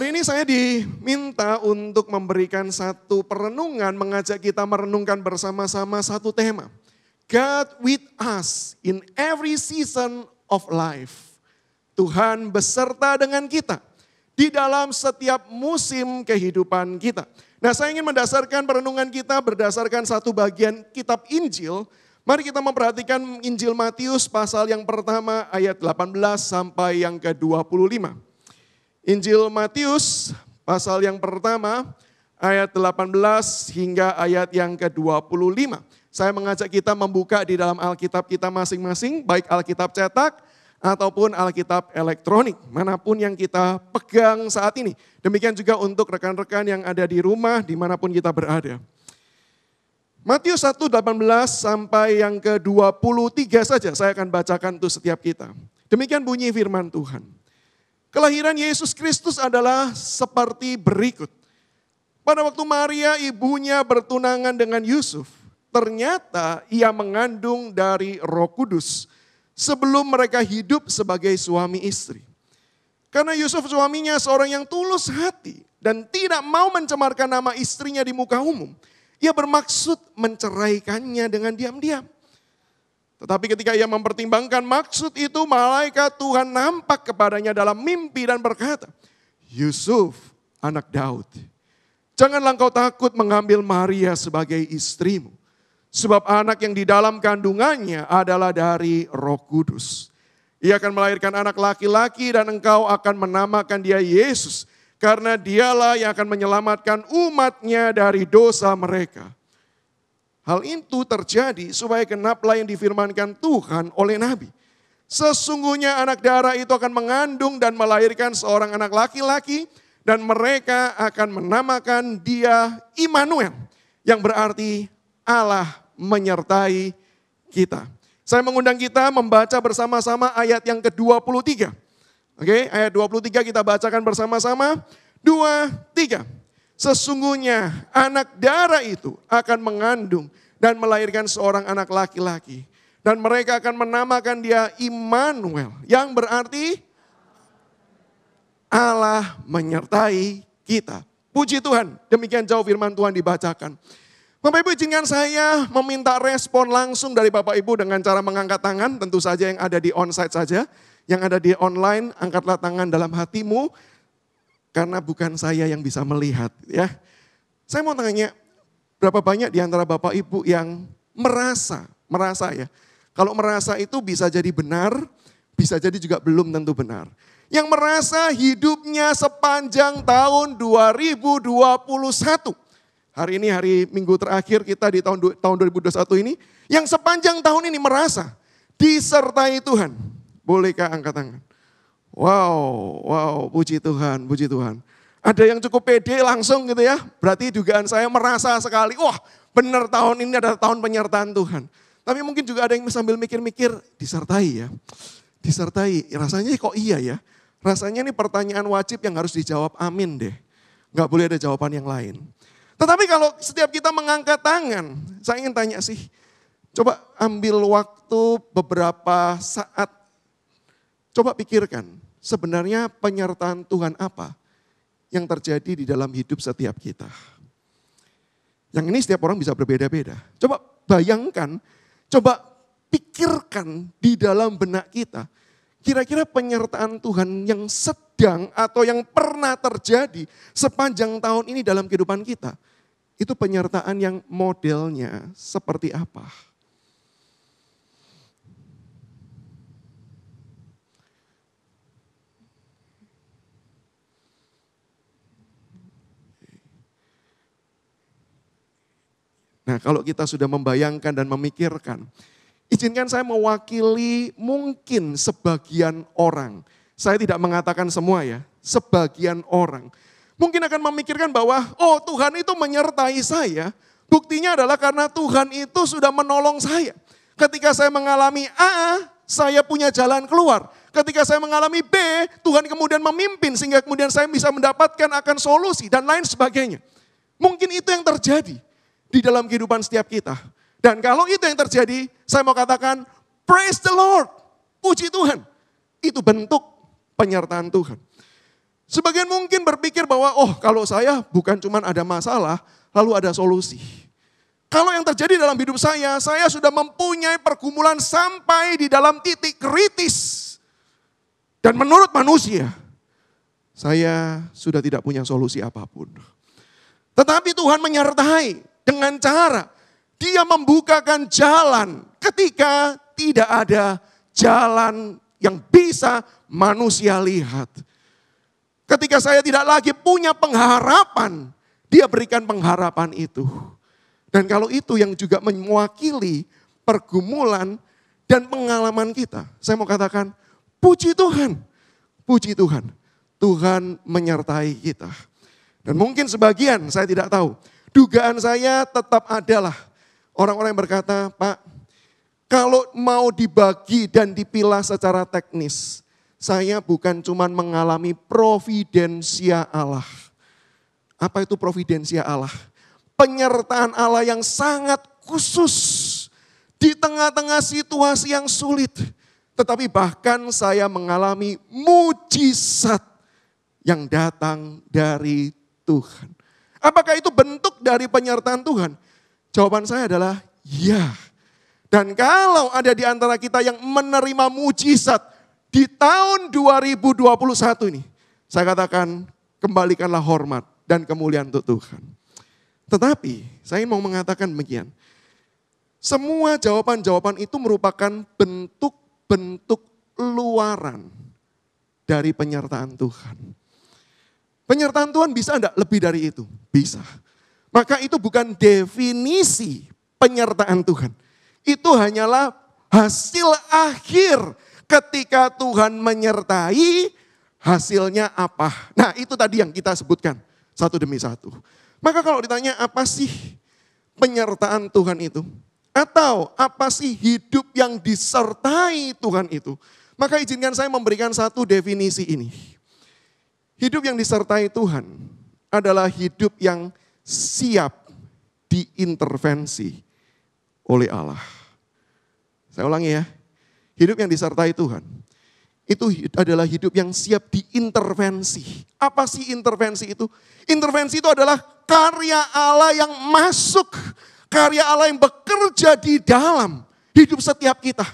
Hari ini saya diminta untuk memberikan satu perenungan, mengajak kita merenungkan bersama-sama satu tema. God with us in every season of life. Tuhan beserta dengan kita di dalam setiap musim kehidupan kita. Nah saya ingin mendasarkan perenungan kita berdasarkan satu bagian kitab Injil. Mari kita memperhatikan Injil Matius pasal yang pertama ayat 18 sampai yang ke-25. Injil Matius pasal yang pertama ayat 18 hingga ayat yang ke-25. Saya mengajak kita membuka di dalam Alkitab kita masing-masing, baik Alkitab cetak ataupun Alkitab elektronik, mana pun yang kita pegang saat ini. Demikian juga untuk rekan-rekan yang ada di rumah, di mana pun kita berada. Matius 1, 18 sampai yang ke-23 saja saya akan bacakan untuk setiap kita. Demikian bunyi firman Tuhan. Kelahiran Yesus Kristus adalah seperti berikut. Pada waktu Maria ibunya bertunangan dengan Yusuf, ternyata ia mengandung dari roh kudus sebelum mereka hidup sebagai suami istri. Karena Yusuf suaminya seorang yang tulus hati dan tidak mau mencemarkan nama istrinya di muka umum. Ia bermaksud menceraikannya dengan diam-diam. Tetapi ketika ia mempertimbangkan maksud itu, malaikat Tuhan nampak kepadanya dalam mimpi dan berkata, Yusuf, anak Daud, janganlah engkau takut mengambil Maria sebagai istrimu. Sebab anak yang di dalam kandungannya adalah dari roh kudus. Ia akan melahirkan anak laki-laki dan engkau akan menamakan dia Yesus. Karena dialah yang akan menyelamatkan umatnya dari dosa mereka. Hal itu terjadi supaya kenaplah yang difirmankan Tuhan oleh Nabi. Sesungguhnya anak darah itu akan mengandung dan melahirkan seorang anak laki-laki dan mereka akan menamakan dia Immanuel yang berarti Allah menyertai kita. Saya mengundang kita membaca bersama-sama ayat yang ke-23. Oke, ayat 23 kita bacakan bersama-sama. Dua, tiga. Sesungguhnya anak darah itu akan mengandung dan melahirkan seorang anak laki-laki. Dan mereka akan menamakan dia Immanuel. Yang berarti Allah menyertai kita. Puji Tuhan, demikian jauh firman Tuhan dibacakan. Bapak Ibu izinkan saya meminta respon langsung dari Bapak Ibu dengan cara mengangkat tangan. Tentu saja yang ada di onsite saja. Yang ada di online, angkatlah tangan dalam hatimu. Karena bukan saya yang bisa melihat ya. Saya mau tanya, berapa banyak di antara Bapak Ibu yang merasa, merasa ya. Kalau merasa itu bisa jadi benar, bisa jadi juga belum tentu benar. Yang merasa hidupnya sepanjang tahun 2021 Hari ini hari minggu terakhir kita di tahun tahun 2021 ini yang sepanjang tahun ini merasa disertai Tuhan. Bolehkah angkat tangan? Wow, wow, puji Tuhan, puji Tuhan. Ada yang cukup pede langsung gitu ya. Berarti dugaan saya merasa sekali, wah benar tahun ini adalah tahun penyertaan Tuhan. Tapi mungkin juga ada yang sambil mikir-mikir, disertai ya. Disertai, rasanya kok iya ya. Rasanya ini pertanyaan wajib yang harus dijawab amin deh. Gak boleh ada jawaban yang lain. Tetapi kalau setiap kita mengangkat tangan, saya ingin tanya sih, coba ambil waktu beberapa saat, coba pikirkan sebenarnya penyertaan Tuhan apa yang terjadi di dalam hidup setiap kita. Yang ini setiap orang bisa berbeda-beda. Coba bayangkan, coba pikirkan di dalam benak kita, kira-kira penyertaan Tuhan yang sedang atau yang pernah terjadi sepanjang tahun ini dalam kehidupan kita itu penyertaan yang modelnya seperti apa? Nah, kalau kita sudah membayangkan dan memikirkan, izinkan saya mewakili mungkin sebagian orang. Saya tidak mengatakan semua ya, sebagian orang mungkin akan memikirkan bahwa, oh Tuhan itu menyertai saya. Buktinya adalah karena Tuhan itu sudah menolong saya. Ketika saya mengalami A, saya punya jalan keluar. Ketika saya mengalami B, Tuhan kemudian memimpin sehingga kemudian saya bisa mendapatkan akan solusi dan lain sebagainya. Mungkin itu yang terjadi di dalam kehidupan setiap kita. Dan kalau itu yang terjadi, saya mau katakan, praise the Lord, puji Tuhan. Itu bentuk penyertaan Tuhan. Sebagian mungkin berpikir bahwa oh kalau saya bukan cuma ada masalah, lalu ada solusi. Kalau yang terjadi dalam hidup saya, saya sudah mempunyai pergumulan sampai di dalam titik kritis. Dan menurut manusia, saya sudah tidak punya solusi apa pun. Tetapi Tuhan menyertai dengan cara dia membukakan jalan ketika tidak ada jalan yang bisa manusia lihat. Ketika saya tidak lagi punya pengharapan, dia berikan pengharapan itu. Dan kalau itu yang juga mewakili pergumulan dan pengalaman kita. Saya mau katakan, puji Tuhan, puji Tuhan. Tuhan menyertai kita. Dan mungkin sebagian, saya tidak tahu. Dugaan saya tetap adalah orang-orang yang berkata, Pak, kalau mau dibagi dan dipilah secara teknis, saya bukan cuma mengalami providensia Allah. Apa itu providensia Allah? Penyertaan Allah yang sangat khusus di tengah-tengah situasi yang sulit. Tetapi bahkan saya mengalami mujizat yang datang dari Tuhan. Apakah itu bentuk dari penyertaan Tuhan? Jawaban saya adalah ya. Dan kalau ada di antara kita yang menerima mujizat di tahun 2021 ini, saya katakan kembalikanlah hormat dan kemuliaan untuk Tuhan. Tetapi saya mau mengatakan demikian. Semua jawaban-jawaban itu merupakan bentuk-bentuk luaran dari penyertaan Tuhan. Penyertaan Tuhan bisa enggak lebih dari itu? Bisa. Maka itu bukan definisi penyertaan Tuhan. Itu hanyalah hasil akhir ketika Tuhan menyertai hasilnya apa. Nah itu tadi yang kita sebutkan satu demi satu. Maka kalau ditanya apa sih penyertaan Tuhan itu? Atau apa sih hidup yang disertai Tuhan itu? Maka izinkan saya memberikan satu definisi ini. Hidup yang disertai Tuhan adalah hidup yang siap diintervensi oleh Allah. Saya ulangi ya. Hidup yang disertai Tuhan itu adalah hidup yang siap diintervensi. Apa sih intervensi itu? Intervensi itu adalah karya Allah yang masuk, karya Allah yang bekerja di dalam hidup setiap kita.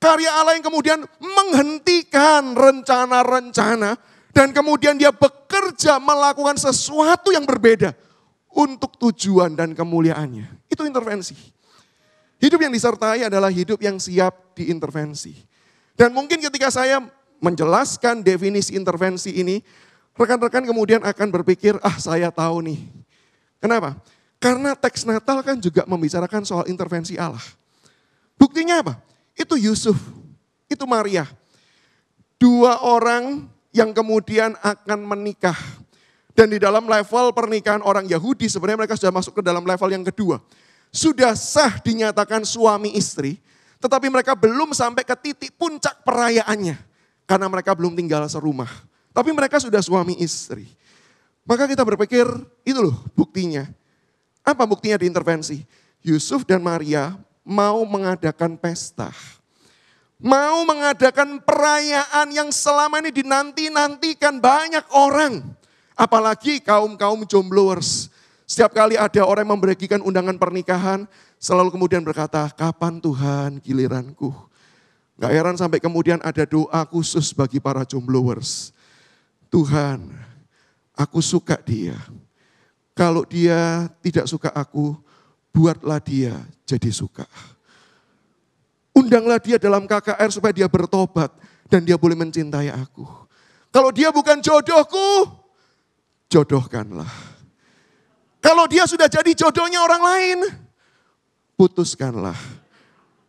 Karya Allah yang kemudian menghentikan rencana-rencana dan kemudian dia bekerja melakukan sesuatu yang berbeda untuk tujuan dan kemuliaannya. Itu intervensi. Hidup yang disertai adalah hidup yang siap diintervensi. Dan mungkin ketika saya menjelaskan definisi intervensi ini, rekan-rekan kemudian akan berpikir, ah saya tahu nih. Kenapa? Karena teks Natal kan juga membicarakan soal intervensi Allah. Buktinya apa? Itu Yusuf, itu Maria. Dua orang yang kemudian akan menikah. Dan di dalam level pernikahan orang Yahudi sebenarnya mereka sudah masuk ke dalam level yang kedua. Sudah sah dinyatakan suami istri, tetapi mereka belum sampai ke titik puncak perayaannya. Karena mereka belum tinggal serumah. Tapi mereka sudah suami istri. Maka kita berpikir, itu loh buktinya. Apa buktinya diintervensi? Yusuf dan Maria mau mengadakan pesta mau mengadakan perayaan yang selama ini dinanti-nantikan banyak orang. Apalagi kaum-kaum jombloers. Setiap kali ada orang yang membagikan undangan pernikahan, selalu kemudian berkata, kapan Tuhan giliranku? Gak heran sampai kemudian ada doa khusus bagi para jombloers. Tuhan, aku suka dia. Kalau dia tidak suka aku, buatlah dia jadi suka. Undanglah dia dalam KKR supaya dia bertobat dan dia boleh mencintai aku. Kalau dia bukan jodohku, jodohkanlah. Kalau dia sudah jadi jodohnya orang lain, putuskanlah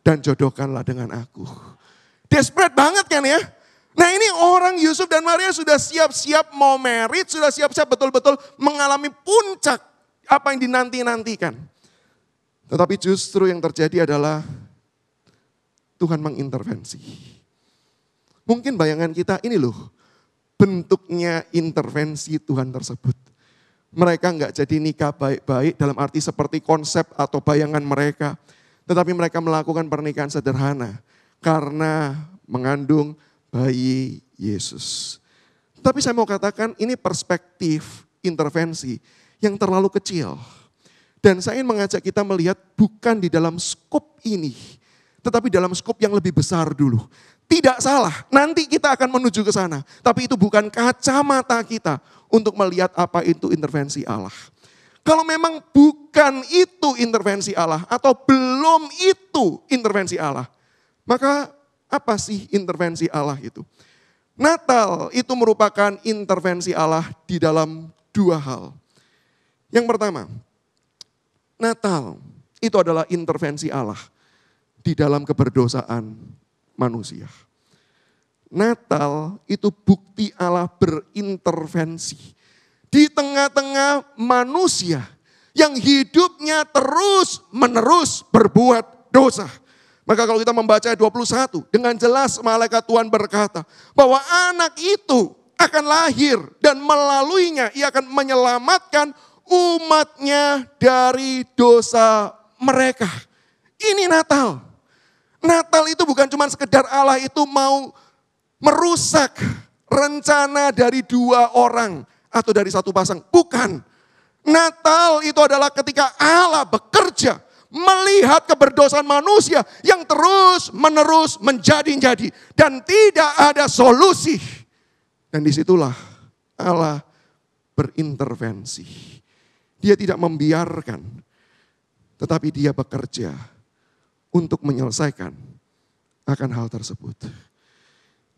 dan jodohkanlah dengan aku. Desperate banget kan ya? Nah ini orang Yusuf dan Maria sudah siap-siap mau merit, sudah siap-siap betul-betul mengalami puncak apa yang dinanti-nantikan. Tetapi justru yang terjadi adalah Tuhan mengintervensi. Mungkin bayangan kita ini loh, bentuknya intervensi Tuhan tersebut. Mereka nggak jadi nikah baik-baik dalam arti seperti konsep atau bayangan mereka. Tetapi mereka melakukan pernikahan sederhana karena mengandung bayi Yesus. Tapi saya mau katakan ini perspektif intervensi yang terlalu kecil. Dan saya ingin mengajak kita melihat bukan di dalam skop ini, tetapi dalam skop yang lebih besar dulu. Tidak salah, nanti kita akan menuju ke sana. Tapi itu bukan kacamata kita untuk melihat apa itu intervensi Allah. Kalau memang bukan itu intervensi Allah atau belum itu intervensi Allah, maka apa sih intervensi Allah itu? Natal itu merupakan intervensi Allah di dalam dua hal. Yang pertama, Natal itu adalah intervensi Allah di dalam keberdosaan manusia. Natal itu bukti Allah berintervensi di tengah-tengah manusia yang hidupnya terus menerus berbuat dosa. Maka kalau kita membaca 21, dengan jelas malaikat Tuhan berkata bahwa anak itu akan lahir dan melaluinya ia akan menyelamatkan umatnya dari dosa mereka. Ini Natal. Natal itu bukan cuma sekedar Allah itu mau merusak rencana dari dua orang atau dari satu pasang. Bukan. Natal itu adalah ketika Allah bekerja melihat keberdosaan manusia yang terus menerus menjadi-jadi dan tidak ada solusi. Dan di situlah Allah berintervensi. Dia tidak membiarkan, tetapi dia bekerja untuk menyelesaikan akan hal tersebut.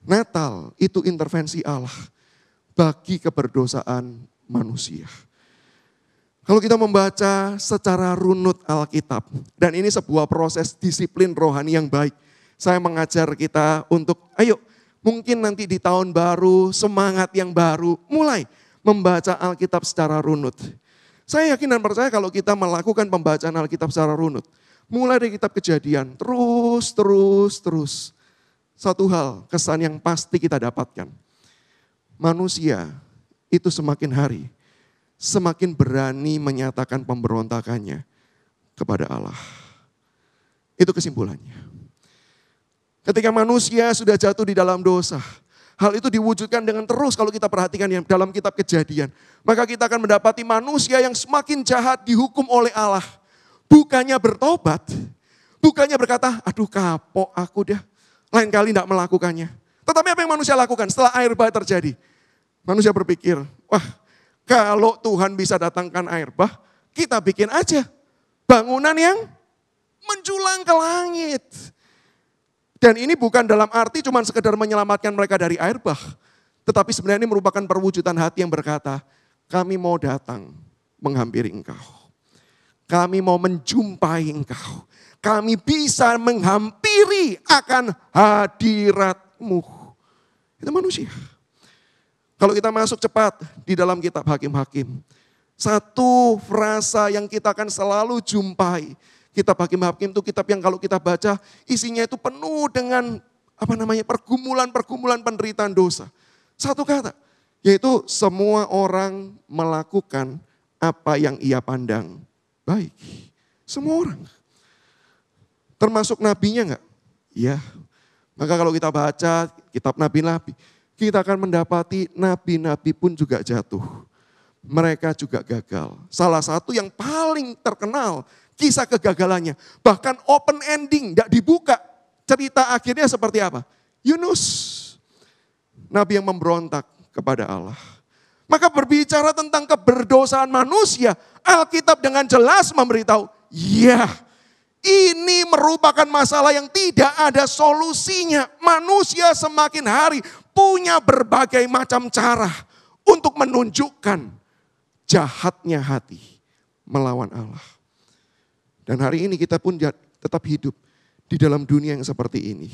Natal itu intervensi Allah bagi keberdosaan manusia. Kalau kita membaca secara runut Alkitab, dan ini sebuah proses disiplin rohani yang baik. Saya mengajar kita untuk, ayo mungkin nanti di tahun baru, semangat yang baru, mulai membaca Alkitab secara runut. Saya yakin dan percaya kalau kita melakukan pembacaan Alkitab secara runut, Mulai dari kitab kejadian, terus, terus, terus. Satu hal, kesan yang pasti kita dapatkan. Manusia itu semakin hari, semakin berani menyatakan pemberontakannya kepada Allah. Itu kesimpulannya. Ketika manusia sudah jatuh di dalam dosa, hal itu diwujudkan dengan terus kalau kita perhatikan yang dalam kitab kejadian. Maka kita akan mendapati manusia yang semakin jahat dihukum oleh Allah Bukannya bertobat, bukannya berkata, aduh kapok aku dah, lain kali tidak melakukannya. Tetapi apa yang manusia lakukan setelah air bah terjadi? Manusia berpikir, wah kalau Tuhan bisa datangkan air bah, kita bikin aja bangunan yang menjulang ke langit. Dan ini bukan dalam arti cuma sekedar menyelamatkan mereka dari air bah. Tetapi sebenarnya ini merupakan perwujudan hati yang berkata, kami mau datang menghampiri engkau. Kami mau menjumpai engkau. Kami bisa menghampiri akan hadiratmu. Itu manusia. Kalau kita masuk cepat di dalam kitab Hakim-Hakim. Satu frasa yang kita akan selalu jumpai. Kitab Hakim-Hakim itu kitab yang kalau kita baca isinya itu penuh dengan apa namanya pergumulan-pergumulan penderitaan dosa. Satu kata, yaitu semua orang melakukan apa yang ia pandang baik. Semua orang. Termasuk nabinya enggak? Ya. Maka kalau kita baca kitab nabi-nabi, kita akan mendapati nabi-nabi pun juga jatuh. Mereka juga gagal. Salah satu yang paling terkenal kisah kegagalannya. Bahkan open ending, tidak dibuka. Cerita akhirnya seperti apa? Yunus. Nabi yang memberontak kepada Allah. Maka berbicara tentang keberdosaan manusia, Alkitab dengan jelas memberitahu, ya ini merupakan masalah yang tidak ada solusinya. Manusia semakin hari punya berbagai macam cara untuk menunjukkan jahatnya hati melawan Allah. Dan hari ini kita pun tetap hidup di dalam dunia yang seperti ini.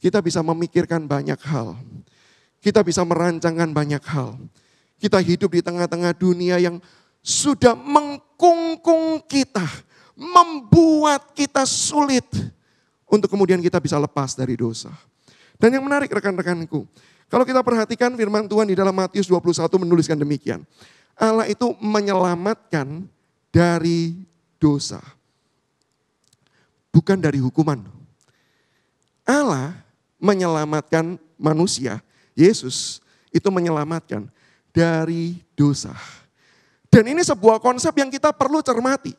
Kita bisa memikirkan banyak hal. Kita bisa merancangkan banyak hal. Kita hidup di tengah-tengah dunia yang sudah mengkungkung kita, membuat kita sulit untuk kemudian kita bisa lepas dari dosa. Dan yang menarik rekan-rekanku, kalau kita perhatikan firman Tuhan di dalam Matius 21 menuliskan demikian. Allah itu menyelamatkan dari dosa. Bukan dari hukuman. Allah menyelamatkan manusia, Yesus, itu menyelamatkan dari dosa. Dan ini sebuah konsep yang kita perlu cermati.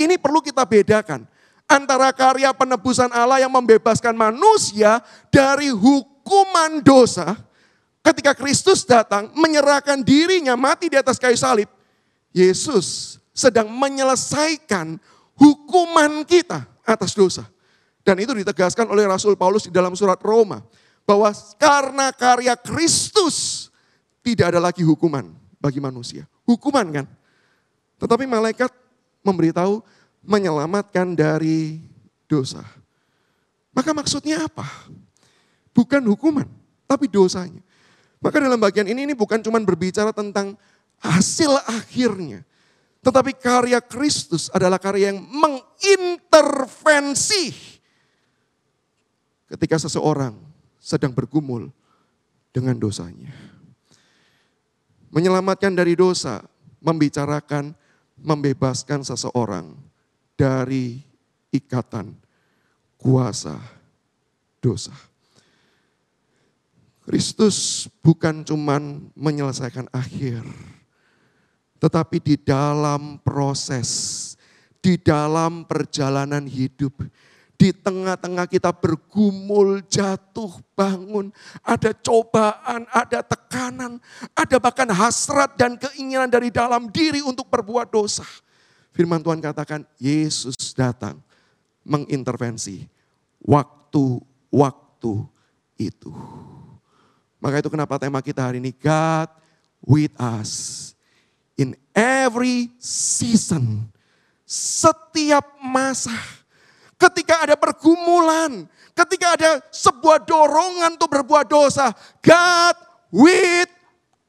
Ini perlu kita bedakan antara karya penebusan Allah yang membebaskan manusia dari hukuman dosa ketika Kristus datang menyerahkan dirinya mati di atas kayu salib. Yesus sedang menyelesaikan hukuman kita atas dosa. Dan itu ditegaskan oleh Rasul Paulus di dalam surat Roma. Bahwa karena karya Kristus tidak ada lagi hukuman bagi manusia. Hukuman kan? Tetapi malaikat memberitahu menyelamatkan dari dosa. Maka maksudnya apa? Bukan hukuman, tapi dosanya. Maka dalam bagian ini ini bukan cuma berbicara tentang hasil akhirnya. Tetapi karya Kristus adalah karya yang mengintervensi ketika seseorang sedang bergumul dengan dosanya. Menyelamatkan dari dosa, membicarakan, membebaskan seseorang dari ikatan kuasa dosa. Kristus bukan cuman menyelesaikan akhir, tetapi di dalam proses, di dalam perjalanan hidup, di tengah-tengah kita bergumul, jatuh, bangun, ada cobaan, ada tekanan, ada bahkan hasrat dan keinginan dari dalam diri untuk berbuat dosa. Firman Tuhan katakan, Yesus datang mengintervensi waktu-waktu itu. Maka itu kenapa tema kita hari ini, God with us in every season. Setiap masa. Ketika ada pergumulan, ketika ada sebuah dorongan untuk berbuat dosa, God with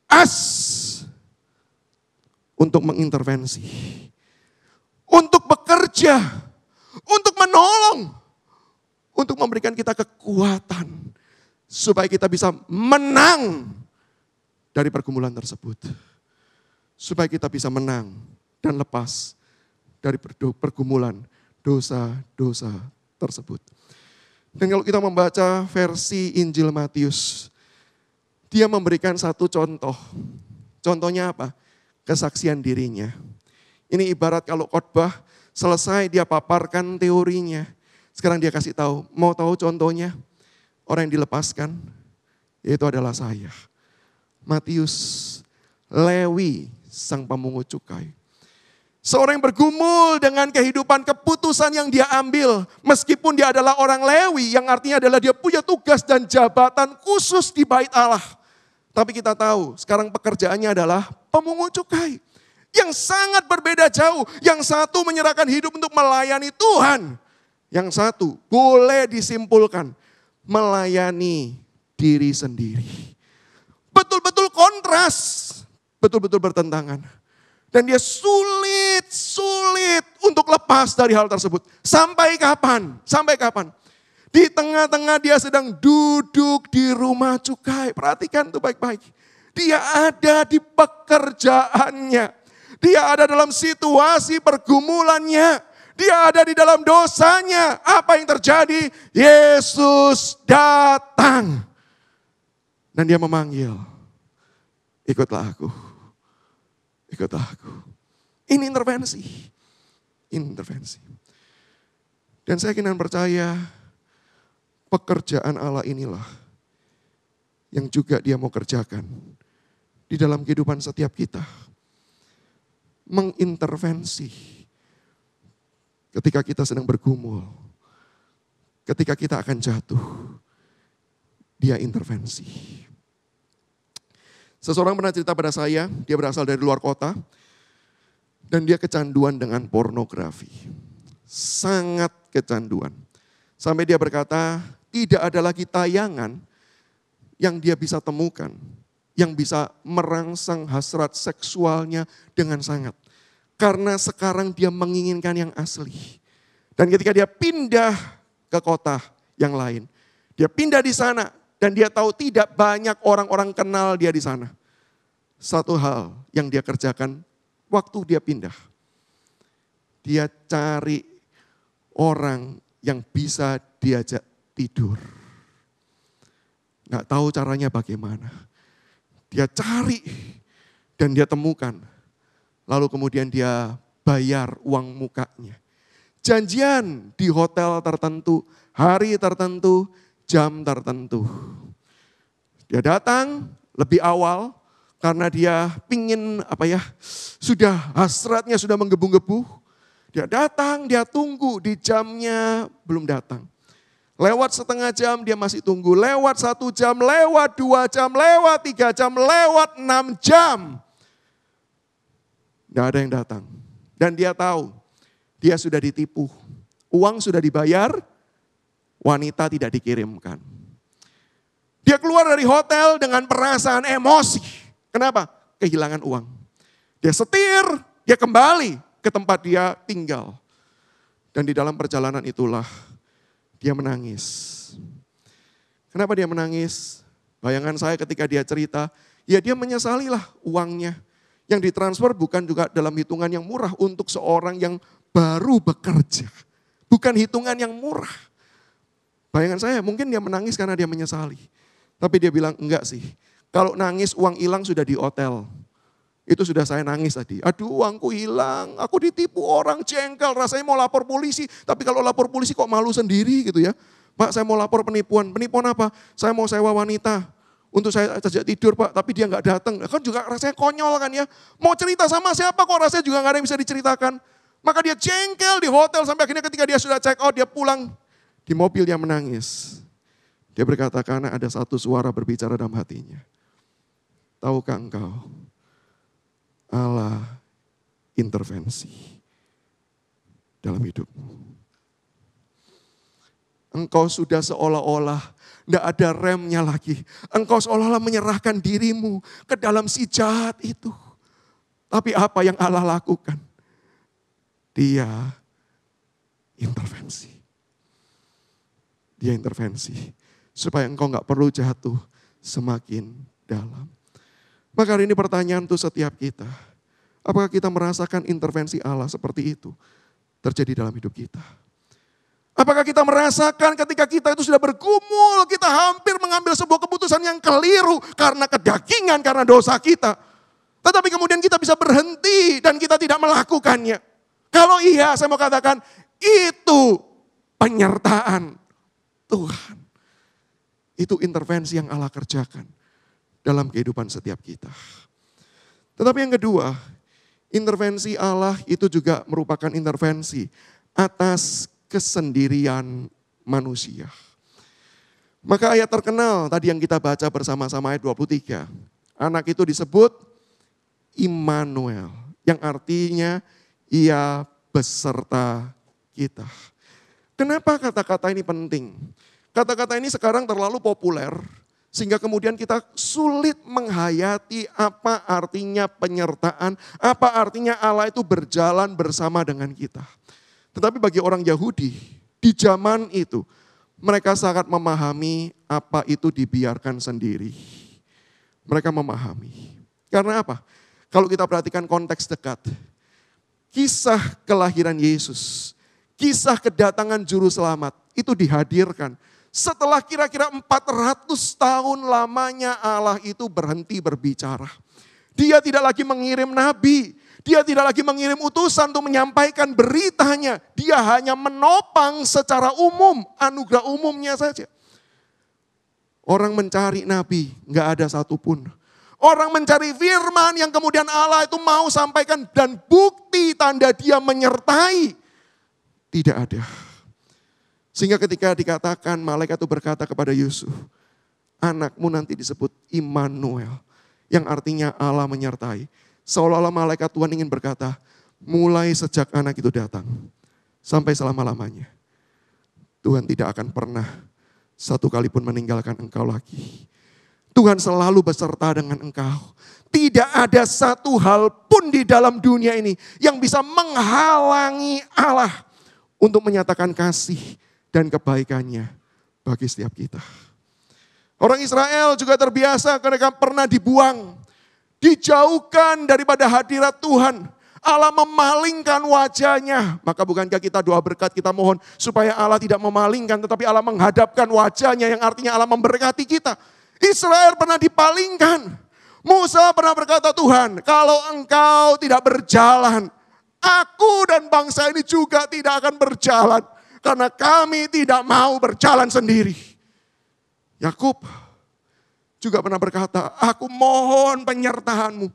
us. Untuk mengintervensi, untuk bekerja, untuk menolong, untuk memberikan kita kekuatan. Supaya kita bisa menang dari pergumulan tersebut. Supaya kita bisa menang dan lepas dari pergumulan dosa-dosa tersebut. Dan kalau kita membaca versi Injil Matius, dia memberikan satu contoh. Contohnya apa? Kesaksian dirinya. Ini ibarat kalau khotbah selesai dia paparkan teorinya. Sekarang dia kasih tahu, mau tahu contohnya? Orang yang dilepaskan, yaitu adalah saya. Matius, Lewi, sang pemungut cukai. Seorang yang bergumul dengan kehidupan keputusan yang dia ambil. Meskipun dia adalah orang Lewi yang artinya adalah dia punya tugas dan jabatan khusus di bait Allah. Tapi kita tahu sekarang pekerjaannya adalah pemungut cukai. Yang sangat berbeda jauh. Yang satu menyerahkan hidup untuk melayani Tuhan. Yang satu boleh disimpulkan melayani diri sendiri. Betul-betul kontras betul-betul bertentangan. Dan dia sulit, untuk lepas dari hal tersebut. Sampai kapan? Sampai kapan? Di tengah-tengah dia sedang duduk di rumah cukai. Perhatikan tuh baik-baik. Dia ada di pekerjaannya. Dia ada dalam situasi pergumulannya. Dia ada di dalam dosanya. Apa yang terjadi? Yesus datang. Dan dia memanggil. Ikutlah aku ikutlah aku. Ini intervensi. Intervensi. Dan saya kini percaya pekerjaan Allah inilah yang juga dia mau kerjakan di dalam kehidupan setiap kita. Mengintervensi ketika kita sedang bergumul, ketika kita akan jatuh, dia intervensi. Seseorang pernah cerita pada saya, dia berasal dari luar kota, dan dia kecanduan dengan pornografi. Sangat kecanduan. Sampai dia berkata, tidak ada lagi tayangan yang dia bisa temukan, yang bisa merangsang hasrat seksualnya dengan sangat. Karena sekarang dia menginginkan yang asli. Dan ketika dia pindah ke kota yang lain, dia pindah di sana, dan dia tahu tidak banyak orang-orang kenal dia di sana. Satu hal yang dia kerjakan waktu dia pindah. Dia cari orang yang bisa diajak tidur. Nggak tahu caranya bagaimana. Dia cari dan dia temukan. Lalu kemudian dia bayar uang mukanya. Janjian di hotel tertentu, hari tertentu, jam tertentu. Dia datang lebih awal karena dia pingin apa ya, sudah hasratnya sudah menggebu-gebu. Dia datang, dia tunggu di jamnya belum datang. Lewat setengah jam dia masih tunggu, lewat satu jam, lewat dua jam, lewat tiga jam, lewat enam jam. Tidak ada yang datang. Dan dia tahu, dia sudah ditipu. Uang sudah dibayar, wanita tidak dikirimkan. Dia keluar dari hotel dengan perasaan emosi. Kenapa? Kehilangan uang. Dia setir, dia kembali ke tempat dia tinggal. Dan di dalam perjalanan itulah dia menangis. Kenapa dia menangis? Bayangan saya ketika dia cerita, ya dia menyesalilah uangnya. Yang ditransfer bukan juga dalam hitungan yang murah untuk seorang yang baru bekerja. Bukan hitungan yang murah. Bayangan saya mungkin dia menangis karena dia menyesali. Tapi dia bilang enggak sih. Kalau nangis uang hilang sudah di hotel. Itu sudah saya nangis tadi. Aduh uangku hilang, aku ditipu orang jengkel, rasanya mau lapor polisi. Tapi kalau lapor polisi kok malu sendiri gitu ya. Pak saya mau lapor penipuan, penipuan apa? Saya mau sewa wanita untuk saya sejak tidur pak, tapi dia nggak datang. Kan juga rasanya konyol kan ya. Mau cerita sama siapa kok rasanya juga nggak ada yang bisa diceritakan. Maka dia jengkel di hotel sampai akhirnya ketika dia sudah check out, dia pulang di mobil dia menangis. Dia berkata karena ada satu suara berbicara dalam hatinya. Tahukah engkau Allah intervensi dalam hidupmu. Engkau sudah seolah-olah tidak ada remnya lagi. Engkau seolah-olah menyerahkan dirimu ke dalam si jahat itu. Tapi apa yang Allah lakukan? Dia intervensi. Dia intervensi. Supaya engkau nggak perlu jatuh semakin dalam. Maka hari ini pertanyaan tuh setiap kita. Apakah kita merasakan intervensi Allah seperti itu terjadi dalam hidup kita? Apakah kita merasakan ketika kita itu sudah bergumul, kita hampir mengambil sebuah keputusan yang keliru karena kedagingan, karena dosa kita. Tetapi kemudian kita bisa berhenti dan kita tidak melakukannya. Kalau iya, saya mau katakan itu penyertaan Tuhan. Itu intervensi yang Allah kerjakan dalam kehidupan setiap kita. Tetapi yang kedua, intervensi Allah itu juga merupakan intervensi atas kesendirian manusia. Maka ayat terkenal tadi yang kita baca bersama-sama ayat 23. Anak itu disebut Immanuel, yang artinya ia beserta kita. Kenapa kata-kata ini penting? Kata-kata ini sekarang terlalu populer, sehingga kemudian kita sulit menghayati apa artinya penyertaan, apa artinya Allah itu berjalan bersama dengan kita. Tetapi bagi orang Yahudi di zaman itu, mereka sangat memahami apa itu dibiarkan sendiri. Mereka memahami. Karena apa? Kalau kita perhatikan konteks dekat, kisah kelahiran Yesus, kisah kedatangan juru selamat itu dihadirkan setelah kira-kira 400 tahun lamanya Allah itu berhenti berbicara. Dia tidak lagi mengirim nabi, dia tidak lagi mengirim utusan untuk menyampaikan beritanya. Dia hanya menopang secara umum, anugerah umumnya saja. Orang mencari nabi, nggak ada satupun. Orang mencari firman yang kemudian Allah itu mau sampaikan dan bukti tanda dia menyertai. Tidak ada. Sehingga ketika dikatakan malaikat itu berkata kepada Yusuf, anakmu nanti disebut Immanuel, yang artinya Allah menyertai. Seolah-olah malaikat Tuhan ingin berkata, mulai sejak anak itu datang, sampai selama-lamanya. Tuhan tidak akan pernah satu kali pun meninggalkan engkau lagi. Tuhan selalu beserta dengan engkau. Tidak ada satu hal pun di dalam dunia ini yang bisa menghalangi Allah untuk menyatakan kasih dan kebaikannya bagi setiap kita. Orang Israel juga terbiasa mereka pernah dibuang, dijauhkan daripada hadirat Tuhan. Allah memalingkan wajahnya. Maka bukankah kita doa berkat kita mohon supaya Allah tidak memalingkan tetapi Allah menghadapkan wajahnya yang artinya Allah memberkati kita. Israel pernah dipalingkan. Musa pernah berkata, Tuhan, kalau engkau tidak berjalan, aku dan bangsa ini juga tidak akan berjalan. Karena kami tidak mau berjalan sendiri. Yakub juga pernah berkata, aku mohon penyertaanmu.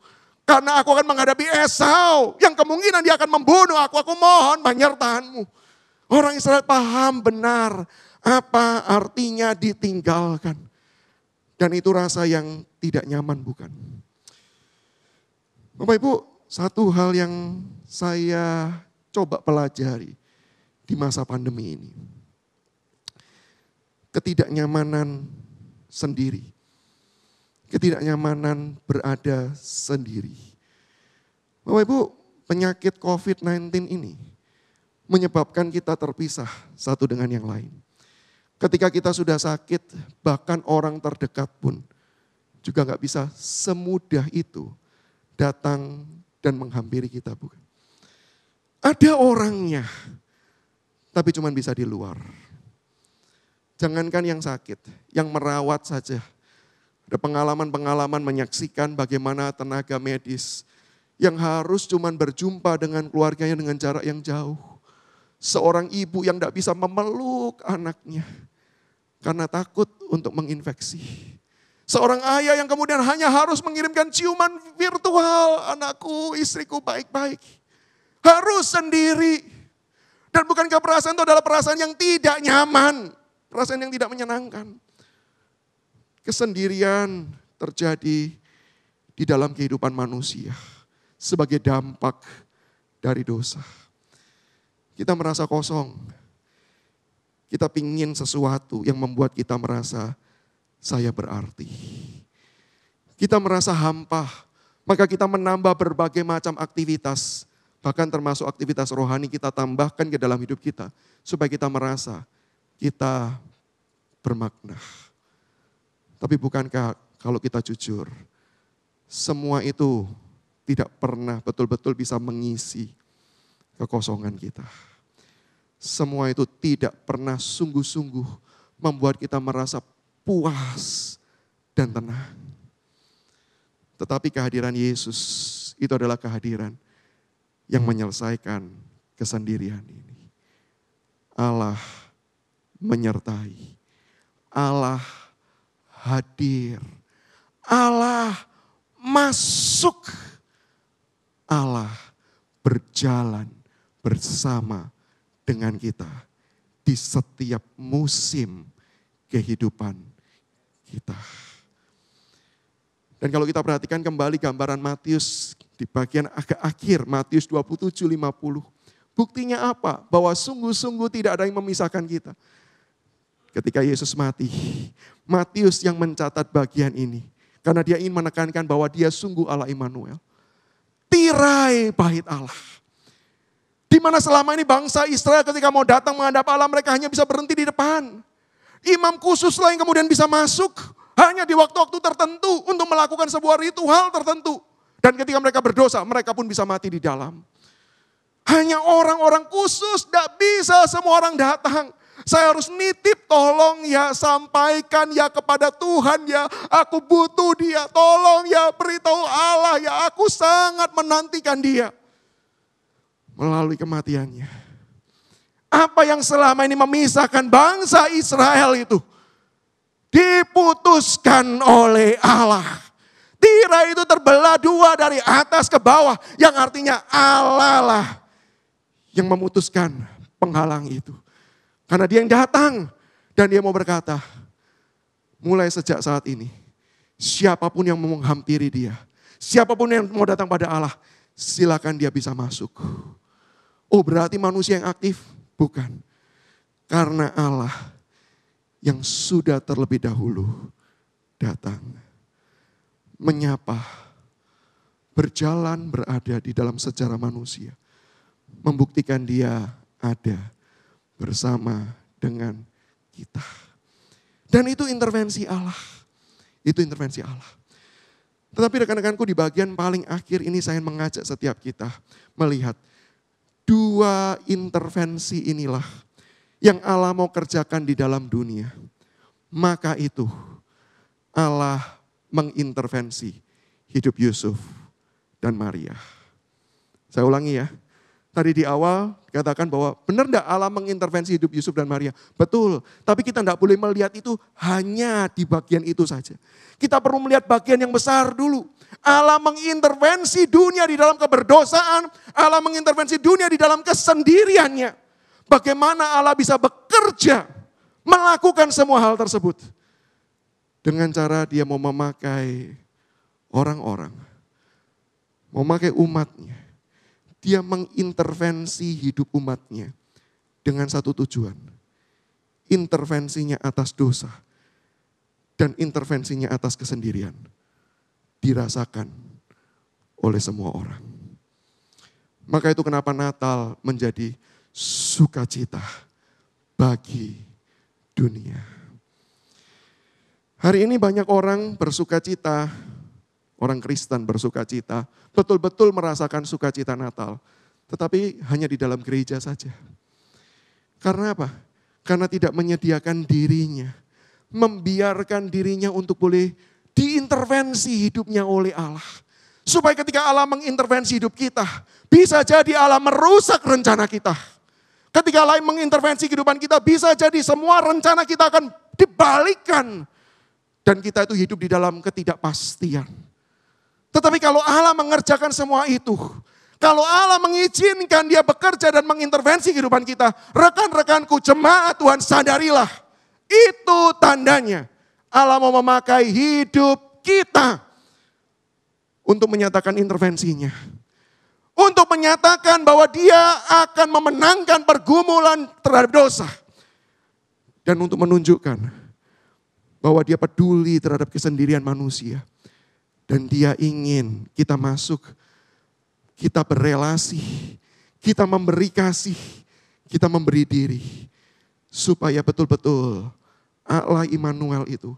Karena aku akan menghadapi Esau yang kemungkinan dia akan membunuh aku. Aku mohon penyertaanmu. Orang Israel paham benar apa artinya ditinggalkan. Dan itu rasa yang tidak nyaman bukan? Bapak Ibu, satu hal yang saya coba pelajari di masa pandemi ini. Ketidaknyamanan sendiri. Ketidaknyamanan berada sendiri. Bapak Ibu, penyakit COVID-19 ini menyebabkan kita terpisah satu dengan yang lain. Ketika kita sudah sakit, bahkan orang terdekat pun juga nggak bisa semudah itu datang dan menghampiri kita, bukan? Ada orangnya, tapi cuma bisa di luar. Jangankan yang sakit, yang merawat saja. Ada pengalaman-pengalaman menyaksikan bagaimana tenaga medis yang harus cuma berjumpa dengan keluarganya dengan jarak yang jauh. Seorang ibu yang tidak bisa memeluk anaknya karena takut untuk menginfeksi. Seorang ayah yang kemudian hanya harus mengirimkan ciuman virtual. Anakku, istriku baik-baik. Harus sendiri. Dan bukankah perasaan itu adalah perasaan yang tidak nyaman. Perasaan yang tidak menyenangkan. Kesendirian terjadi di dalam kehidupan manusia. Sebagai dampak dari dosa. Kita merasa kosong. Kita pingin sesuatu yang membuat kita merasa saya berarti. Kita merasa hampa, maka kita menambah berbagai macam aktivitas. Bahkan termasuk aktivitas rohani kita tambahkan ke dalam hidup kita. Supaya kita merasa kita bermakna. Tapi bukankah kalau kita jujur, semua itu tidak pernah betul-betul bisa mengisi kekosongan kita. Semua itu tidak pernah sungguh-sungguh membuat kita merasa puas dan tenang. Tetapi kehadiran Yesus itu adalah kehadiran yang menyelesaikan kesendirian ini. Allah menyertai. Allah hadir. Allah masuk. Allah berjalan bersama dengan kita di setiap musim kehidupan kita. Dan kalau kita perhatikan kembali gambaran Matius di bagian agak akhir, Matius 27, 50. Buktinya apa? Bahwa sungguh-sungguh tidak ada yang memisahkan kita. Ketika Yesus mati, Matius yang mencatat bagian ini. Karena dia ingin menekankan bahwa dia sungguh Allah Immanuel. Tirai bait Allah di mana selama ini bangsa Israel ketika mau datang menghadap Allah mereka hanya bisa berhenti di depan. Imam khusus lah yang kemudian bisa masuk hanya di waktu-waktu tertentu untuk melakukan sebuah ritual tertentu. Dan ketika mereka berdosa mereka pun bisa mati di dalam. Hanya orang-orang khusus, tidak bisa semua orang datang. Saya harus nitip, tolong ya sampaikan ya kepada Tuhan ya. Aku butuh dia, tolong ya beritahu Allah ya. Aku sangat menantikan dia melalui kematiannya. Apa yang selama ini memisahkan bangsa Israel itu diputuskan oleh Allah. Tirai itu terbelah dua dari atas ke bawah yang artinya Allah lah yang memutuskan penghalang itu. Karena dia yang datang dan dia mau berkata, mulai sejak saat ini, siapa pun yang mau menghampiri dia, siapa pun yang mau datang pada Allah, silakan dia bisa masuk. Oh berarti manusia yang aktif? Bukan. Karena Allah yang sudah terlebih dahulu datang. Menyapa. Berjalan berada di dalam sejarah manusia. Membuktikan dia ada bersama dengan kita. Dan itu intervensi Allah. Itu intervensi Allah. Tetapi rekan-rekanku di bagian paling akhir ini saya mengajak setiap kita melihat Dua intervensi inilah yang Allah mau kerjakan di dalam dunia. Maka itu Allah mengintervensi hidup Yusuf dan Maria. Saya ulangi ya. Tadi di awal katakan bahwa benar enggak Allah mengintervensi hidup Yusuf dan Maria? Betul, tapi kita enggak boleh melihat itu hanya di bagian itu saja. Kita perlu melihat bagian yang besar dulu. Allah mengintervensi dunia di dalam keberdosaan, Allah mengintervensi dunia di dalam kesendiriannya. Bagaimana Allah bisa bekerja melakukan semua hal tersebut. Dengan cara dia mau memakai orang-orang, memakai umatnya. Dia mengintervensi hidup umatnya dengan satu tujuan. Intervensinya atas dosa dan intervensinya atas kesendirian dirasakan oleh semua orang. Maka itu kenapa Natal menjadi sukacita bagi dunia. Hari ini banyak orang bersuka cita, orang Kristen bersuka cita, betul-betul merasakan sukacita Natal. Tetapi hanya di dalam gereja saja. Karena apa? Karena tidak menyediakan dirinya. Membiarkan dirinya untuk boleh diintervensi hidupnya oleh Allah. Supaya ketika Allah mengintervensi hidup kita, bisa jadi Allah merusak rencana kita. Ketika Allah mengintervensi kehidupan kita, bisa jadi semua rencana kita akan dibalikan. Dan kita itu hidup di dalam ketidakpastian. Tetapi kalau Allah mengerjakan semua itu, kalau Allah mengizinkan dia bekerja dan mengintervensi kehidupan kita, rekan-rekanku jemaat Tuhan sadarilah, itu tandanya Allah mau memakai hidup kita untuk menyatakan intervensinya. Untuk menyatakan bahwa dia akan memenangkan pergumulan terhadap dosa. Dan untuk menunjukkan bahwa dia peduli terhadap kesendirian manusia. Dan dia ingin kita masuk, kita berelasi, kita memberi kasih, kita memberi diri. Supaya betul-betul Allah Immanuel itu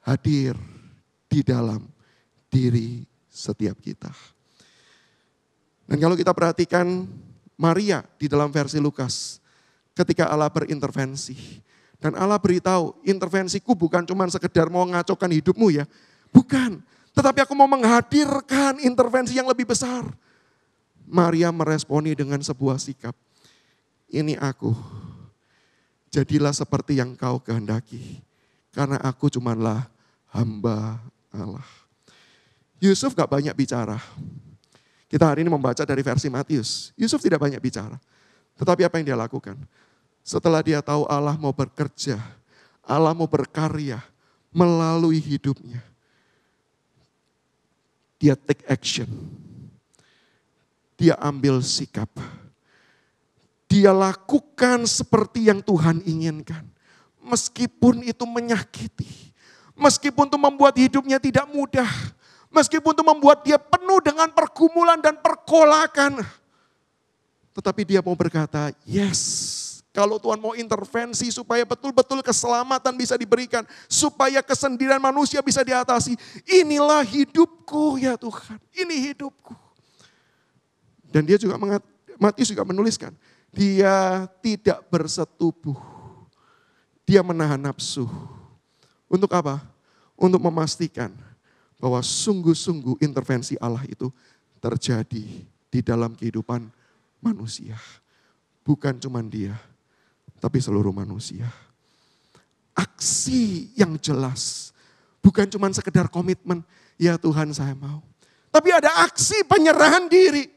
hadir di dalam diri setiap kita. Dan kalau kita perhatikan Maria di dalam versi Lukas, ketika Allah berintervensi, dan Allah beritahu, intervensiku bukan cuma sekedar mau ngacaukan hidupmu ya, bukan. Tetapi aku mau menghadirkan intervensi yang lebih besar. Maria meresponi dengan sebuah sikap. Ini aku, jadilah seperti yang kau kehendaki. Karena aku cumanlah hamba Allah. Yusuf gak banyak bicara. Kita hari ini membaca dari versi Matius. Yusuf tidak banyak bicara. Tetapi apa yang dia lakukan? Setelah dia tahu Allah mau bekerja, Allah mau berkarya melalui hidupnya. Dia take action. Dia ambil sikap dia lakukan seperti yang Tuhan inginkan. Meskipun itu menyakiti. Meskipun itu membuat hidupnya tidak mudah. Meskipun itu membuat dia penuh dengan pergumulan dan perkolakan. Tetapi dia mau berkata, yes. Kalau Tuhan mau intervensi supaya betul-betul keselamatan bisa diberikan. Supaya kesendirian manusia bisa diatasi. Inilah hidupku ya Tuhan. Ini hidupku. Dan dia juga Matius juga menuliskan. Dia tidak bersetubuh. Dia menahan nafsu. Untuk apa? Untuk memastikan bahwa sungguh-sungguh intervensi Allah itu terjadi di dalam kehidupan manusia. Bukan cuma dia, tapi seluruh manusia. Aksi yang jelas, bukan cuma sekedar komitmen, ya Tuhan saya mau. Tapi ada aksi penyerahan diri.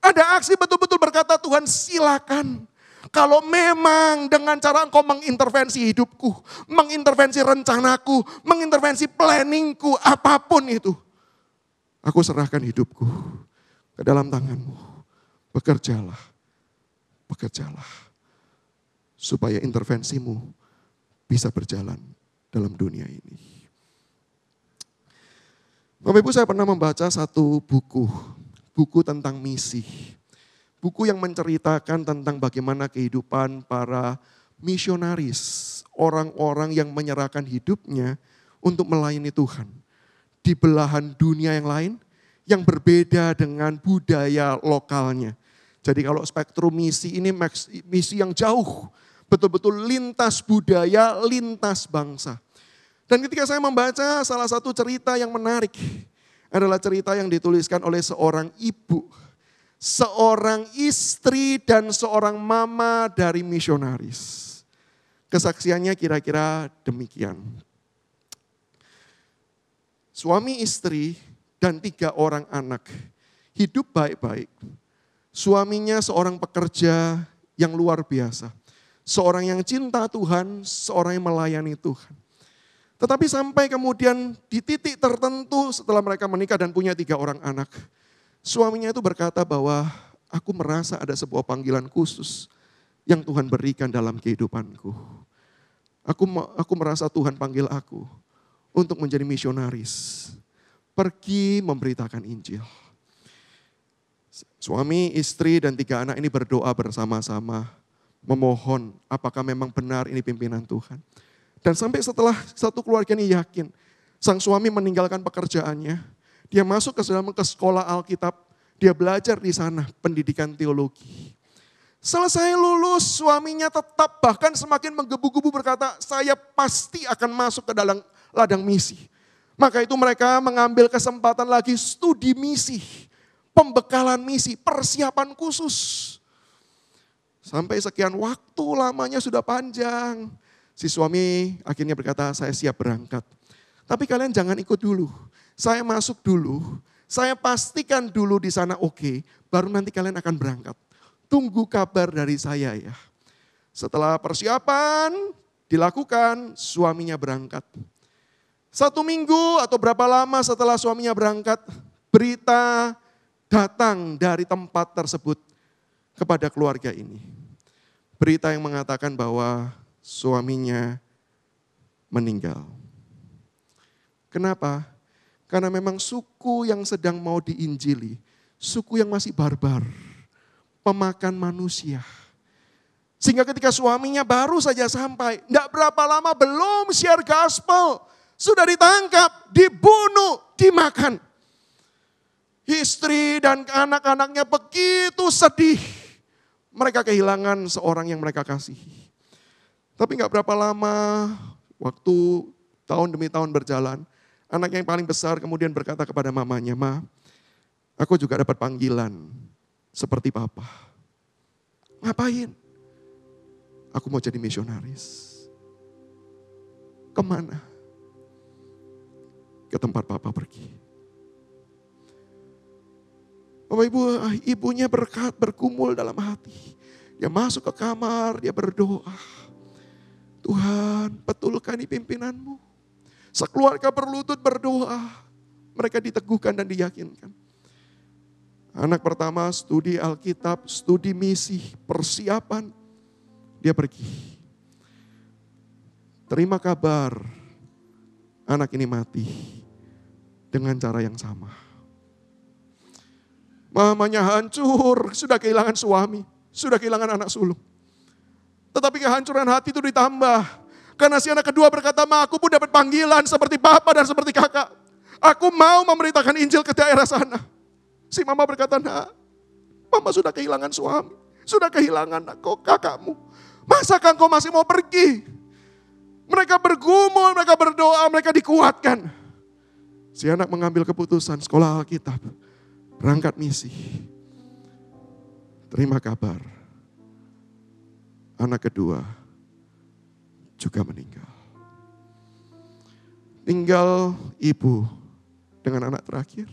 Ada aksi betul-betul berkata Tuhan silakan. Kalau memang dengan cara engkau mengintervensi hidupku, mengintervensi rencanaku, mengintervensi planningku, apa pun itu. Aku serahkan hidupku ke dalam tanganmu. Bekerjalah, bekerjalah. Supaya intervensimu bisa berjalan dalam dunia ini. Bapak Ibu saya pernah membaca satu buku buku tentang misi. Buku yang menceritakan tentang bagaimana kehidupan para misionaris, orang-orang yang menyerahkan hidupnya untuk melayani Tuhan. Di belahan dunia yang lain, yang berbeda dengan budaya lokalnya. Jadi kalau spektrum misi ini misi yang jauh, betul-betul lintas budaya, lintas bangsa. Dan ketika saya membaca salah satu cerita yang menarik, adalah cerita yang dituliskan oleh seorang ibu, seorang istri dan seorang mama dari misionaris. Kesaksiannya kira-kira demikian. Suami istri dan tiga orang anak hidup baik-baik. Suaminya seorang pekerja yang luar biasa. Seorang yang cinta Tuhan, seorang yang melayani Tuhan. Tetapi sampai kemudian di titik tertentu setelah mereka menikah dan punya tiga orang anak. Suaminya itu berkata bahwa aku merasa ada sebuah panggilan khusus yang Tuhan berikan dalam kehidupanku. Aku aku merasa Tuhan panggil aku untuk menjadi misionaris. Pergi memberitakan Injil. Suami, istri, dan tiga anak ini berdoa bersama-sama. Memohon apakah memang benar ini pimpinan Tuhan. Dan sampai setelah satu keluarga ini yakin. Sang suami meninggalkan pekerjaannya. Dia masuk ke dalam ke sekolah Alkitab. Dia belajar di sana pendidikan teologi. Selesai lulus, suaminya tetap bahkan semakin menggebu-gebu berkata, saya pasti akan masuk ke dalam ladang misi. Maka itu mereka mengambil kesempatan lagi studi misi, pembekalan misi, persiapan khusus. Sampai sekian waktu lamanya sudah panjang. Si suami akhirnya berkata, saya siap berangkat. Tapi kalian jangan ikut dulu. Saya masuk dulu, saya pastikan dulu di sana oke, okay, baru nanti kalian akan berangkat tunggu kabar dari saya ya. Setelah persiapan dilakukan, suaminya berangkat. Satu minggu atau berapa lama setelah suaminya berangkat, berita datang dari tempat tersebut kepada keluarga ini. Berita yang mengatakan bahwa suaminya meninggal. Kenapa? Karena memang suku yang sedang mau diinjili, suku yang masih barbar pemakan manusia. Sehingga ketika suaminya baru saja sampai, tidak berapa lama belum share gospel, sudah ditangkap, dibunuh, dimakan. Istri dan anak-anaknya begitu sedih. Mereka kehilangan seorang yang mereka kasihi. Tapi nggak berapa lama, waktu tahun demi tahun berjalan, anak yang paling besar kemudian berkata kepada mamanya, Ma, aku juga dapat panggilan seperti papa. Ngapain? Aku mau jadi misionaris. Ke mana? Ke tempat papa pergi. Bapak ibu, ah, ibunya berkat, berkumul dalam hati. Dia masuk ke kamar, dia berdoa. Tuhan, betulkan ini pimpinanmu. Sekeluarga berlutut berdoa. Mereka diteguhkan dan diyakinkan. Anak pertama studi Alkitab, studi misi, persiapan. Dia pergi. Terima kabar, anak ini mati dengan cara yang sama. Mamanya hancur, sudah kehilangan suami, sudah kehilangan anak sulung. Tetapi kehancuran hati itu ditambah. Karena si anak kedua berkata, Ma aku pun dapat panggilan seperti papa dan seperti kakak. Aku mau memberitakan Injil ke daerah sana. Si mama berkata, nak, mama sudah kehilangan suami. Sudah kehilangan kok kakakmu. Masa kau masih mau pergi? Mereka bergumul, mereka berdoa, mereka dikuatkan. Si anak mengambil keputusan sekolah Alkitab. Berangkat misi. Terima kabar. Anak kedua juga meninggal. Tinggal ibu dengan anak terakhir.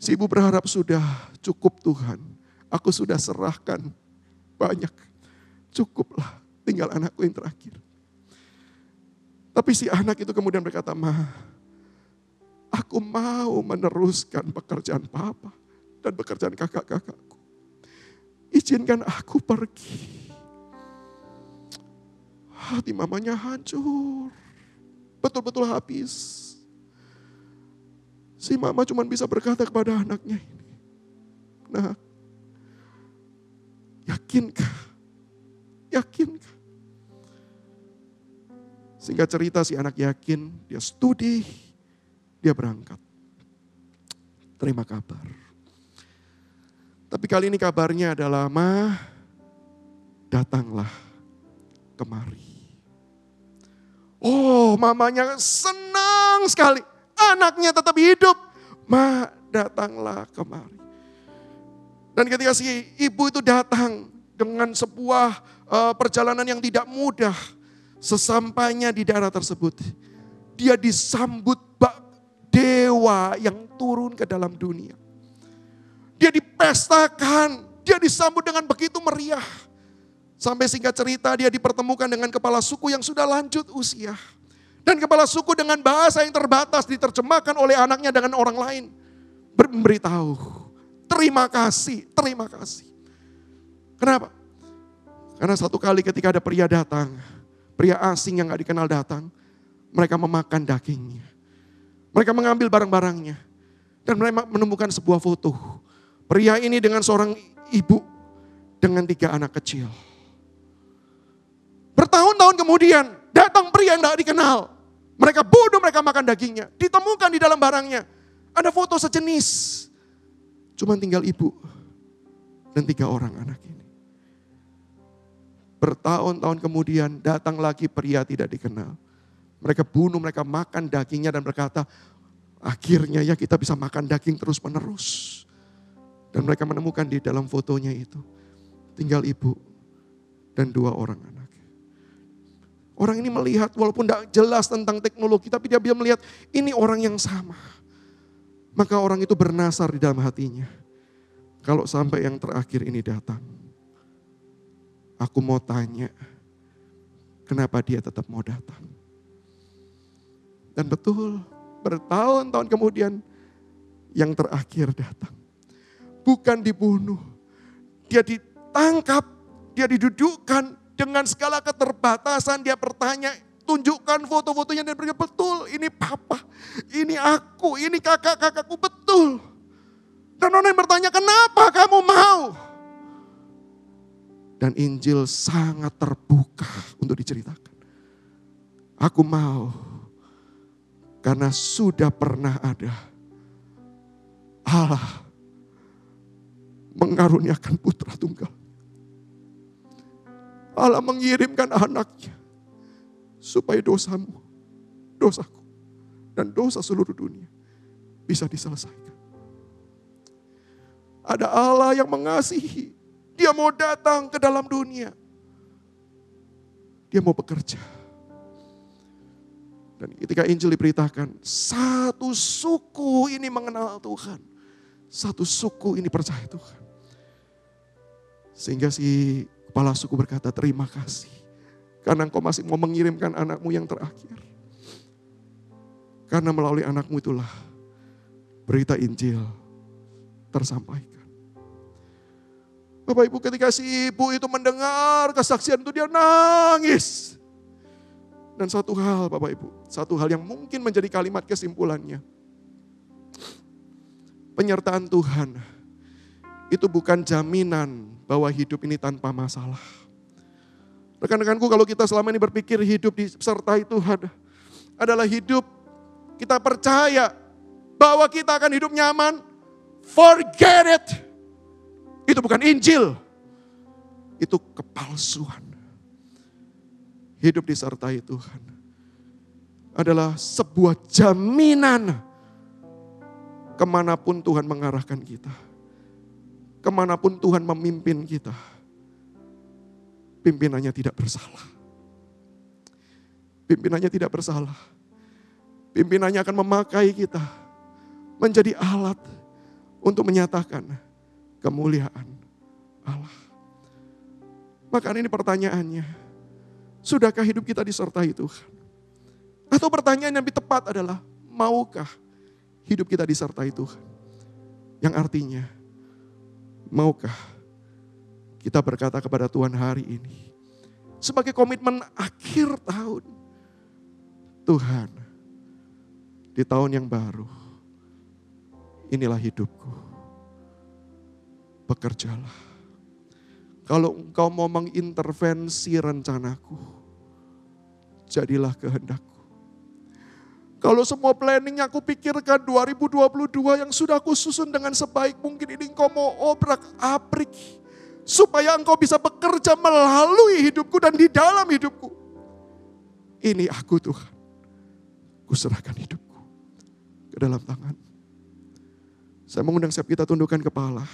Si ibu berharap sudah cukup Tuhan. Aku sudah serahkan banyak. Cukuplah tinggal anakku yang terakhir. Tapi si anak itu kemudian berkata, Ma, aku mau meneruskan pekerjaan papa dan pekerjaan kakak-kakakku. Izinkan aku pergi. Hati mamanya hancur. Betul-betul habis. Si mama cuma bisa berkata kepada anaknya ini. Nah, yakinkah? Yakinkah? Sehingga cerita si anak yakin, dia studi, dia berangkat. Terima kabar. Tapi kali ini kabarnya adalah, Ma, datanglah kemari. Oh, mamanya senang sekali anaknya tetap hidup. Ma, datanglah kemari. Dan ketika si ibu itu datang dengan sebuah uh, perjalanan yang tidak mudah, sesampainya di daerah tersebut, dia disambut bak dewa yang turun ke dalam dunia. Dia dipestakan, dia disambut dengan begitu meriah. Sampai singkat cerita dia dipertemukan dengan kepala suku yang sudah lanjut usia. Dan kepala suku dengan bahasa yang terbatas diterjemahkan oleh anaknya dengan orang lain. Memberitahu, terima kasih, terima kasih. Kenapa? Karena satu kali ketika ada pria datang, pria asing yang gak dikenal datang, mereka memakan dagingnya. Mereka mengambil barang-barangnya. Dan mereka menemukan sebuah foto. Pria ini dengan seorang ibu dengan tiga anak kecil. Bertahun-tahun kemudian datang pria yang tidak dikenal. Mereka bodoh, mereka makan dagingnya. Ditemukan di dalam barangnya. Ada foto sejenis. Cuma tinggal ibu dan tiga orang anak ini. Bertahun-tahun kemudian datang lagi pria tidak dikenal. Mereka bunuh, mereka makan dagingnya dan berkata, akhirnya ya kita bisa makan daging terus menerus. Dan mereka menemukan di dalam fotonya itu, tinggal ibu dan dua orang anak. Orang ini melihat walaupun tidak jelas tentang teknologi, tapi dia bisa melihat ini orang yang sama. Maka orang itu bernasar di dalam hatinya. Kalau sampai yang terakhir ini datang, aku mau tanya, kenapa dia tetap mau datang? Dan betul, bertahun-tahun kemudian yang terakhir datang. Bukan dibunuh, dia ditangkap, dia didudukkan, dengan segala keterbatasan dia bertanya, tunjukkan foto-fotonya dan berkata, betul ini papa, ini aku, ini kakak-kakakku, betul. Dan orang yang bertanya, kenapa kamu mau? Dan Injil sangat terbuka untuk diceritakan. Aku mau karena sudah pernah ada Allah mengaruniakan putra tunggal Allah mengirimkan anaknya supaya dosamu, dosaku, dan dosa seluruh dunia bisa diselesaikan. Ada Allah yang mengasihi, dia mau datang ke dalam dunia. Dia mau bekerja. Dan ketika Injil diberitakan, satu suku ini mengenal Tuhan. Satu suku ini percaya Tuhan. Sehingga si Kepala suku berkata, terima kasih. Karena engkau masih mau mengirimkan anakmu yang terakhir. Karena melalui anakmu itulah berita Injil tersampaikan. Bapak Ibu ketika si ibu itu mendengar kesaksian itu dia nangis. Dan satu hal Bapak Ibu, satu hal yang mungkin menjadi kalimat kesimpulannya. Penyertaan Tuhan itu bukan jaminan bahwa hidup ini tanpa masalah. Rekan-rekanku kalau kita selama ini berpikir hidup disertai Tuhan adalah hidup kita percaya bahwa kita akan hidup nyaman, forget it. Itu bukan Injil. Itu kepalsuan. Hidup disertai Tuhan adalah sebuah jaminan ke mana pun Tuhan mengarahkan kita ke mana pun Tuhan memimpin kita, pimpinannya tidak bersalah. Pimpinannya tidak bersalah. Pimpinannya akan memakai kita menjadi alat untuk menyatakan kemuliaan Allah. Maka ini pertanyaannya, sudahkah hidup kita disertai Tuhan? Atau pertanyaan yang lebih tepat adalah, maukah hidup kita disertai Tuhan? Yang artinya, Maukah kita berkata kepada Tuhan hari ini, sebagai komitmen akhir tahun, Tuhan, di tahun yang baru, inilah hidupku. Bekerjalah. Kalau engkau mau mengintervensi rencanaku, jadilah kehendakku. Kalau semua planning yang aku pikirkan 2022 yang sudah aku susun dengan sebaik mungkin ini engkau mau obrak abrik. Supaya engkau bisa bekerja melalui hidupku dan di dalam hidupku. Ini aku Tuhan. Kuserahkan hidupku ke dalam tangan. Saya mengundang siap kita tundukkan kepala.